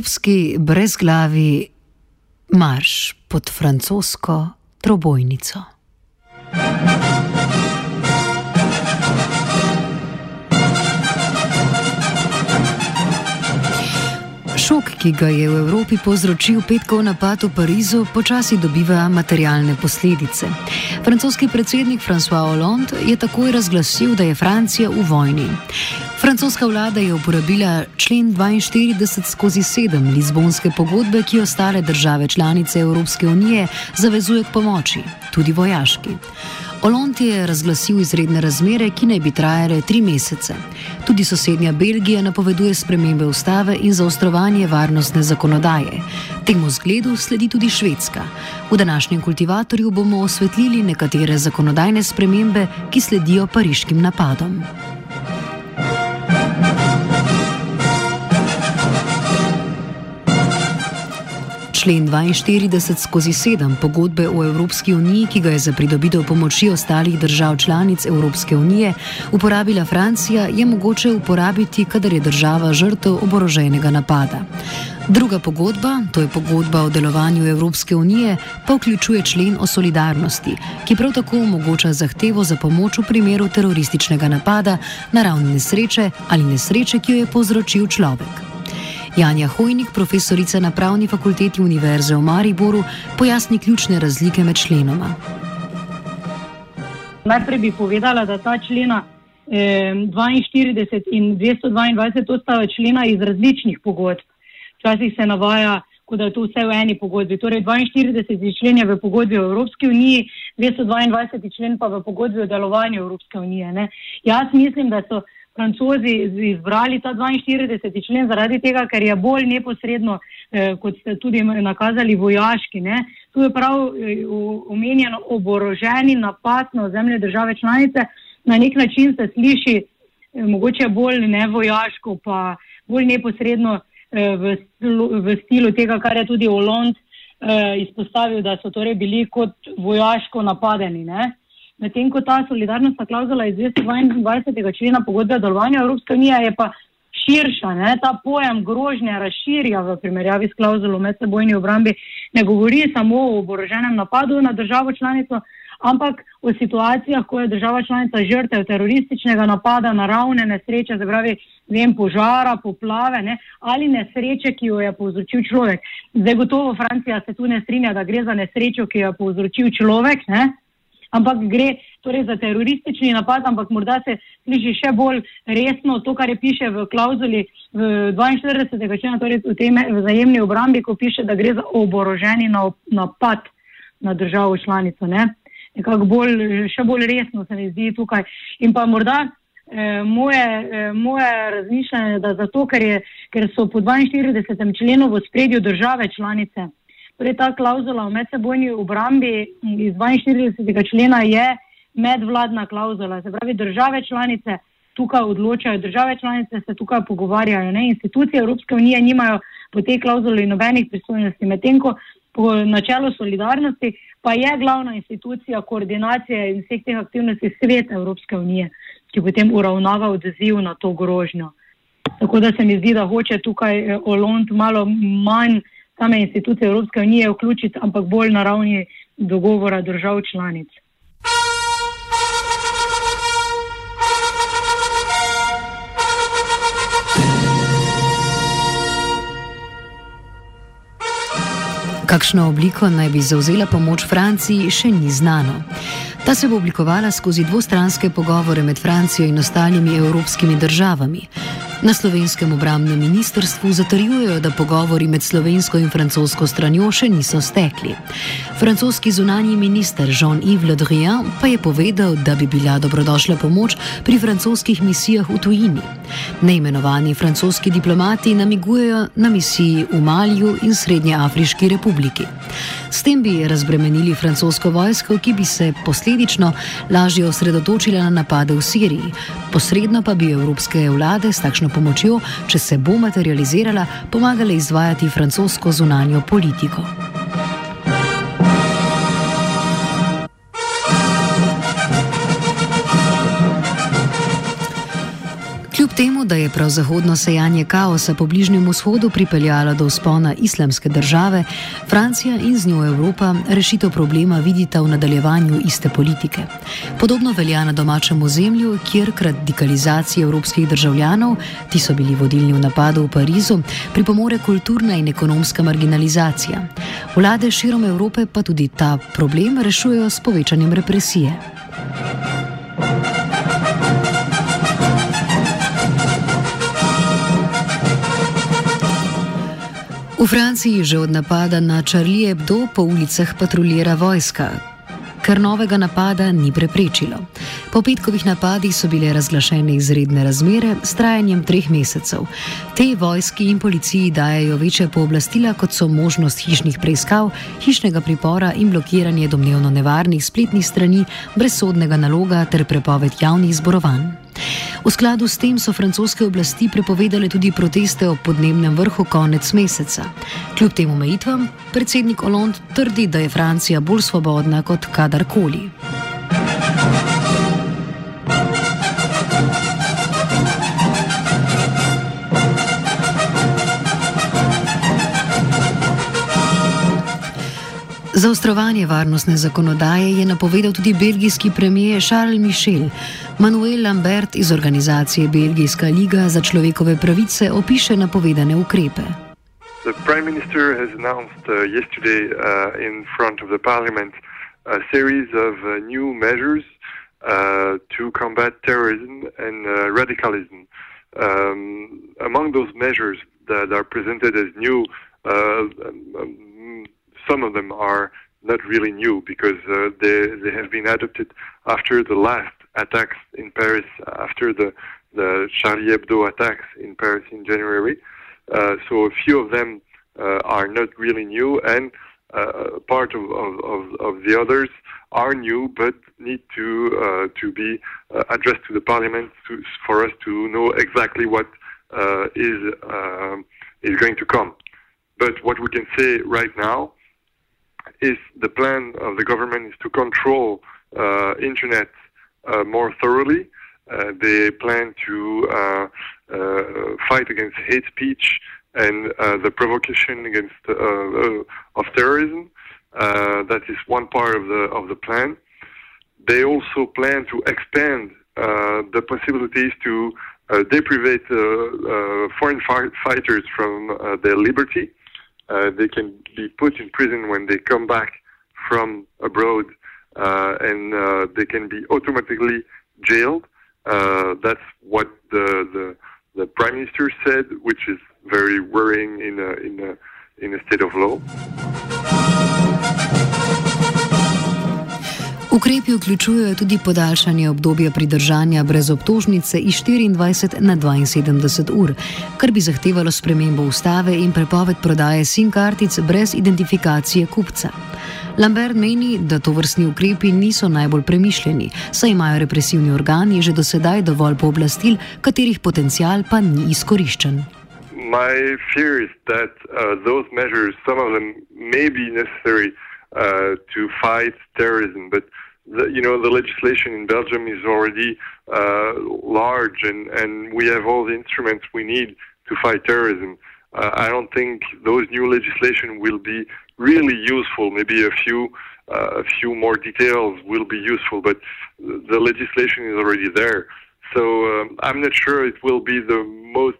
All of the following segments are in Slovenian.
Evropski brezglavi marš pod francosko trobojnico. Ki ga je v Evropi povzročil petkov napad v Parizu, počasi dobiva materialne posledice. Francoski predsednik François Hollande je takoj razglasil, da je Francija v vojni. Francoska vlada je uporabila člen 42 skozi 7 Lizbonske pogodbe, ki ostale države članice Evropske unije zavezuje k pomoči, tudi vojaški. Olont je razglasil izredne razmere, ki naj bi trajale tri mesece. Tudi sosednja Belgija napoveduje spremembe ustave in zaostrovanje varnostne zakonodaje. Temu zgledu sledi tudi Švedska. V današnjem kultivatorju bomo osvetlili nekatere zakonodajne spremembe, ki sledijo pariškim napadom. Člen 42 skozi 7 pogodbe o Evropski uniji, ki ga je za pridobitev pomoči ostalih držav članic Evropske unije uporabila Francija, je mogoče uporabiti, kadar je država žrtev oboroženega napada. Druga pogodba, to je pogodba o delovanju Evropske unije, pa vključuje člen o solidarnosti, ki prav tako omogoča zahtevo za pomoč v primeru terorističnega napada, naravne nesreče ali nesreče, ki jo je povzročil človek. Janja Hojnik, profesorica na Pravni fakulteti Univerze v Mariboru, pojasni ključne razlike med členoma. Najprej bi povedala, da ta člena eh, 42 in 222 to sta člena iz različnih pogodb. Včasih se navaja, da je to vse v eni pogodbi. Torej, 42 člen je v pogodbi o Evropski uniji, 222 člen pa v pogodbi o delovanju Evropske unije. Ne. Jaz mislim, da so francozi izbrali ta 42. člen zaradi tega, ker je bolj neposredno, eh, kot ste tudi nakazali, vojaški. Ne. Tu je prav eh, omenjeno oboroženi napad na zemlje države članice. Na nek način se sliši eh, mogoče bolj ne vojaško, pa bolj neposredno eh, v, v stilu tega, kar je tudi Hollande eh, izpostavil, da so torej bili kot vojaško napadeni. Ne. Medtem ko ta solidarnostna klauzula iz 222. člena pogodbe o delovanju Evropske unije je pa širša, ne? ta pojem grožnje razširja v primerjavi s klauzulo medsebojni obrambi, ne govori samo o oboroženem napadu na državo članico, ampak o situacijah, ko je država članica žrtev terorističnega napada, naravne nesreče, se pravi, vem, požara, poplave ne? ali nesreče, ki jo je povzročil človek. Zdaj gotovo Francija se tu ne strinja, da gre za nesrečo, ki jo je povzročil človek. Ne? Ampak gre torej za teroristični napad, ampak morda se sliši še bolj resno to, kar je piše v klauzuli v 42. člena, torej v tej vzajemni obrambi, ko piše, da gre za oboroženi napad na državo članico. Ne? Nekako bolj, še bolj resno se mi zdi tukaj. In pa morda eh, moje, eh, moje razmišljanje, da zato, ker, je, ker so po 42. členu v spredju države članice, Torej, ta klauzula o medsebojni obrambi iz 42. člena je medvladna klauzula. Se pravi, države članice tukaj odločajo, države članice se tukaj pogovarjajo. Ne? Institucije Evropske unije nimajo po tej klauzuli nobenih pristojnosti, medtem ko po načelu solidarnosti pa je glavna institucija koordinacije in vseh teh aktivnosti svet Evropske unije, ki potem uravnava odziv na to grožnjo. Tako da se mi zdi, da hoče tukaj Olond malo manj same institucije Evropske unije vključiti, ampak bolj na ravni dogovora držav članic. Kakšno obliko naj bi zauzela pomoč Franciji, še ni znano. Ta se bo oblikovala skozi dvostranske pogovore med Francijo in ostalimi evropskimi državami. Na slovenskem obramnem ministrstvu zatrjujejo, da pogovori med slovensko in francosko stranjo še niso stekli. Francoski zunanji minister Jean-Yves Le Drian pa je povedal, da bi bila dobrodošla pomoč pri francoskih misijah v tujini. Neimenovani francoski diplomati namigujejo na misiji v Malju in Srednje Afriški republiki. S tem bi razbremenili francosko vojsko, ki bi se posledično lažje osredotočila na napade v Siriji. Posredno pa bi evropske vlade s takšno pomočjo, če se bo materializirala, pomagale izvajati francosko zunanjo politiko. Da je prav zahodno sejanje kaosa po Bližnjem vzhodu pripeljalo do vzpona islamske države, Francija in z njo Evropa rešitev problema vidita v nadaljevanju iste politike. Podobno velja na domačem ozemlju, kjer k radikalizaciji evropskih državljanov, ti so bili vodilni v napadu v Parizu, pripomore kulturna in ekonomska marginalizacija. Vlade širom Evrope pa tudi ta problem rešujejo s povečanjem represije. V Franciji že od napada na Charlie Hebdo po ulicah patruljira vojska, kar novega napada ni preprečilo. Po petkovih napadih so bile razglašene izredne razmere s trajanjem treh mesecev. Te vojski in policiji dajo večje pooblastila, kot so možnost hišnih preiskav, hišnega pripora in blokiranje domnevno nevarnih spletnih strani brez sodnega naloga ter prepoved javnih zborovanj. V skladu s tem so francoske oblasti prepovedale tudi proteste ob podnebnem vrhu konec meseca. Kljub tem omejitvam, predsednik Hollande trdi, da je Francija bolj svobodna kot kadarkoli. Zaostrovanje varnostne zakonodaje je napovedal tudi belgijski premijer Charles Michel. Manuel Lambert iz organizacije Belgijska liga za človekove pravice opiše napovedane ukrepe. The Prime Minister has announced uh, yesterday uh, in front of the Parliament a series of uh, new measures uh, to combat terrorism and uh, radicalism. Um, among those measures that are presented as new, uh, um, some of them are not really new because uh, they, they have been adopted after the last attacks in Paris, after the, the Charlie Hebdo attacks in Paris in January. Uh, so a few of them uh, are not really new, and uh, part of, of, of, the others are new, but need to uh, to be uh, addressed to the parliament to, for us to know exactly what uh, is um, is going to come. But what we can say right now is the plan of the government is to control internet Uh, more thoroughly. Uh, they plan to uh, fight against hate speech and uh, the provocation against uh, uh, of terrorism. that is one part of the of the plan. They also plan to expand the possibilities to deprivate foreign fighters from their liberty. they can be put in prison when they come back from abroad, Uh, and uh, they can be automatically jailed. Uh, that's what the, the the prime minister said, which is very worrying in a, in a, in a state of law. Ukrepi vključujejo tudi podaljšanje obdobja pridržanja brez obtožnice iz 24 na 72 ur, kar bi zahtevalo spremembo ustave in prepoved prodaje SIM kartic brez identifikacije kupca. Lambert meni, da to vrstni ukrepi niso najbolj premišljeni, saj imajo represivni organi že do sedaj dovolj pooblastil, katerih potencial pa ni izkoriščen. my fear is that uh, those measures, some of them may be necessary uh, to fight terrorism, but the, you know the legislation in Belgium is already uh, large, and, and we have all the instruments we need to fight terrorism. Uh, I don't think those new legislation will be really useful. Maybe a few uh, a few more details will be useful, but the legislation is already there. So um, I'm not sure it will be the most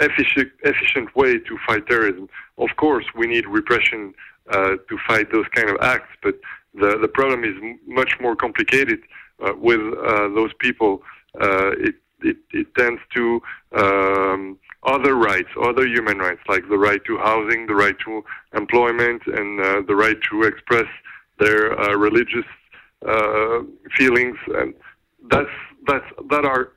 efficient, efficient way to fight terrorism. Of course, we need repression uh, to fight those kind of acts. But the, the problem is m- much more complicated uh, with uh, those people. Uh, it, it, it tends to um, other rights, other human rights, like the right to housing, the right to employment, and uh, the right to express their uh, religious feelings. And that's, that's, that are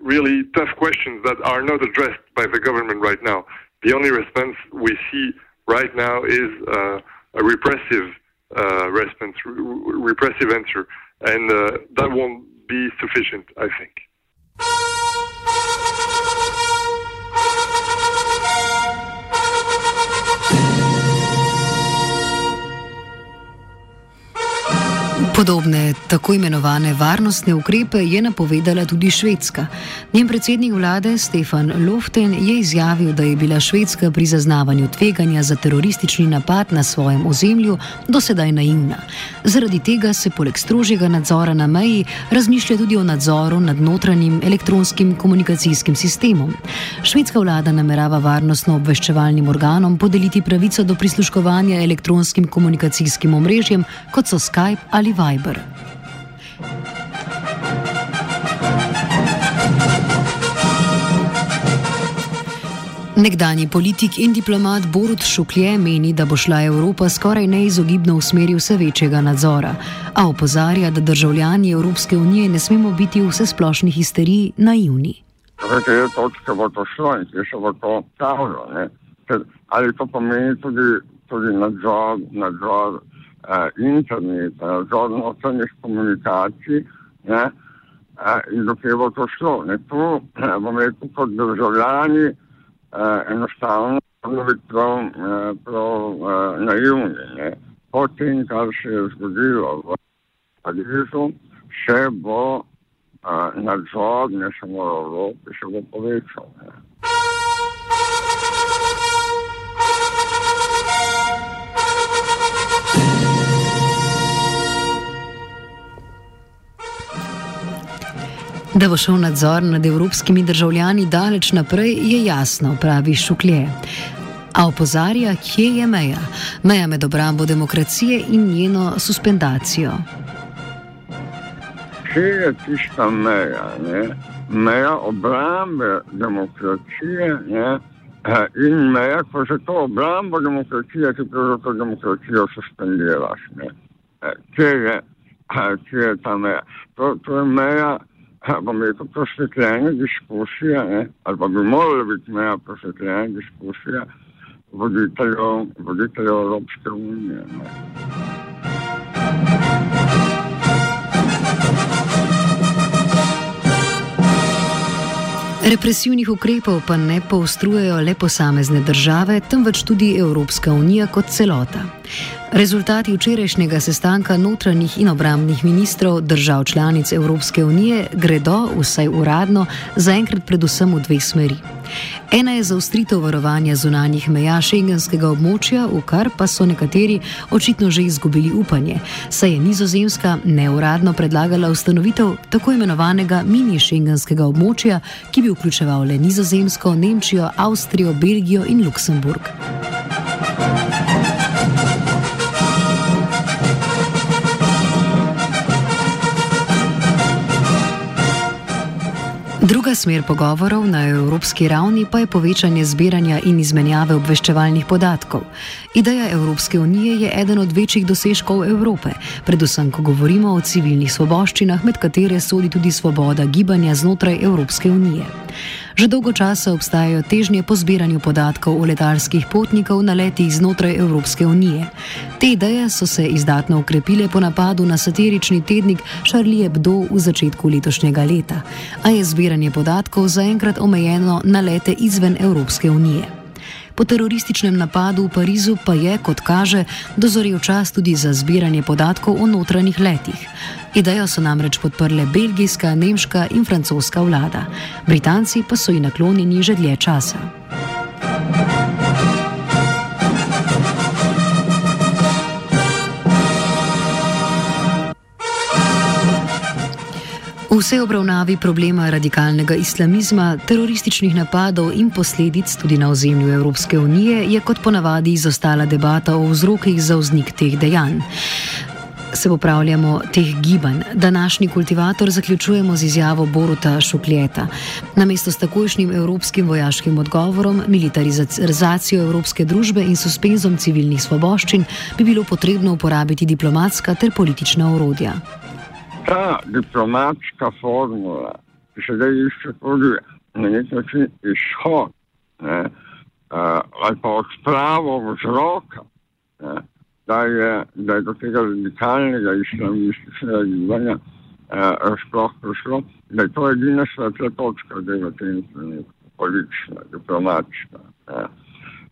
really tough questions that are not addressed by the government right now. The only response we see right now is a repressive response, re- repressive answer, and uh, that won't be sufficient, I think. Podobne tako imenovane varnostne ukrepe je napovedala tudi Švedska. Njen predsednik vlade Stefan Loften je izjavil, da je bila Švedska pri zaznavanju tveganja za teroristični napad na svojem ozemlju do sedaj naivna. Zaradi tega se poleg strožjega nadzora na meji razmišlja tudi o nadzoru nad notranjim elektronskim komunikacijskim sistemom. Švedska vlada namerava varnostno-obveščevalnim organom podeliti pravico do prisluškovanja elektronskim komunikacijskim omrežjem, kot so Skype ali Viber. Nekdanji politik in diplomat Borut Šuklje meni, da bo šla Evropa skoraj neizogibno v smeri vse večjega nadzora, a opozarja, da državljani Evropske unije ne smemo biti v vse splošni histeriji naivni. Kje točke bo to šlo in kje se bo to stavilo? Ali to pomeni tudi, tudi nadzor, nadzor interneta, nadzor notranjih komunikacij ne? eh, in dokaj bo to šlo? Ne? Tu eh, bom rekel kot državljani. Uh, enostavno moramo biti prav, uh, prav uh, naivni. Ne. Po tem, kar se je zgodilo v Parizu, še bo uh, nadzor, ne samo v Evropi, še bo povečal. Ne. Da bo šel nadzor nad evropskimi državljani daleč naprej, je jasno, pravi Šuklje. A opozarja, kje je meja. Meja med obrambo demokracije in njeno suspendacijo. Kje je tista meja? Ne? Meja obrambe demokracije ne? in meja, ko se to obrambo demokracije, ki pravzaprav demokracijo suspendiraš. Kje je, kje je ta meja? To, to je meja bom rekel, prosvetljene diskusije, ne, ali pa bi morala biti meja prosvetljene diskusije voditeljev, voditeljev Evropske unije. Ne. Represivnih ukrepov pa ne poostrujejo le posamezne države, temveč tudi Evropska unija kot celota. Rezultati včerajšnjega sestanka notranjih in obramnih ministrov držav članic Evropske unije gredo, vsaj uradno, zaenkrat predvsem v dveh smeri. Ena je zaustritev varovanja zunanjih meja šengenskega območja, v kar pa so nekateri očitno že izgubili upanje, saj je Nizozemska neuradno predlagala ustanovitev tako imenovanega mini-šengenskega območja, ki bi vključeval le Nizozemsko, Nemčijo, Avstrijo, Belgijo in Luksemburg. Druga smer pogovorov na evropski ravni pa je povečanje zbiranja in izmenjave obveščevalnih podatkov. Ideja Evropske unije je eden od večjih dosežkov Evrope, predvsem ko govorimo o civilnih svoboščinah, med katere sodi tudi svoboda gibanja znotraj Evropske unije. Že dolgo časa obstajajo težnje po zbiranju podatkov o letalskih potnikov na letih znotraj Evropske unije. Te ideje so se izdatno ukrepile po napadu na satirični tednik Charlie Hebdo v začetku letošnjega leta, a je zbiranje podatkov zaenkrat omejeno na lete izven Evropske unije. Po terorističnem napadu v Parizu pa je, kot kaže, dozorel čas tudi za zbiranje podatkov o notranjih letih. Idejo so namreč podprle belgijska, nemška in francoska vlada. Britanci pa so ji naklonjeni že dlje časa. V vsej obravnavi problema radikalnega islamizma, terorističnih napadov in posledic tudi na ozemlju Evropske unije je kot ponavadi izostala debata o vzrokih za vznik teh dejanj. Se popravljamo teh gibanj. Današnji kultivator zaključujemo z izjavo Boruta Šukljeta. Namesto s takojšnjim evropskim vojaškim odgovorom, militarizacijo evropske družbe in suspenzom civilnih svoboščin bi bilo potrebno uporabiti diplomatska ter politična orodja. Ta diplomatska formula, ki se zdaj išče tudi na nek način izhod ne, uh, ali pa odpravo vzroka. Ne, da je, da je do tega radikalnega islamističnega gibanja eh, sploh prišlo, da je to edina svetla točka, da je v tem trenutku politična, diplomatična. Eh.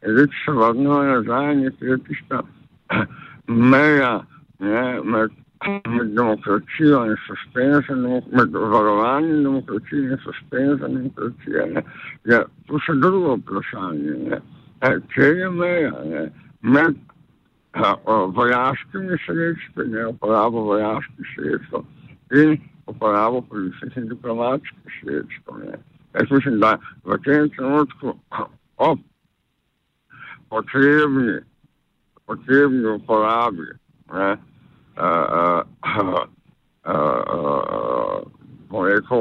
Zdaj, se vrnemo nazaj, je tista meja ne, med, med demokracijo in suspenzom, med varovanjem demokracije in suspenzom demokracije. Ne, je tu še drugo vprašanje. Ne. E, kje je meja? Ne, med vojaškimi sredstvi, ne uporabo vojaških sredstev in uporabo političnih in diplomatskih sredstev. Ne. Jaz mislim, da v tem trenutku ob potrebni, potrebni uporabi ne, uh, uh, uh,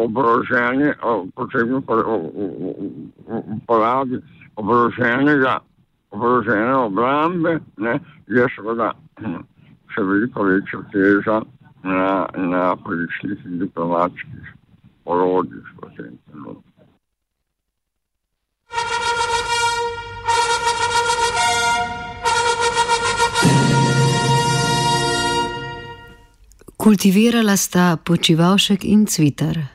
oboroženje, potrebni uporabi oboroženega oborožene obrambe, ne, je seveda hm, še veliko večja teža na, na političnih in diplomatskih orodjih v tem trenutku. Kultivirala sta počivalšek in cvitar.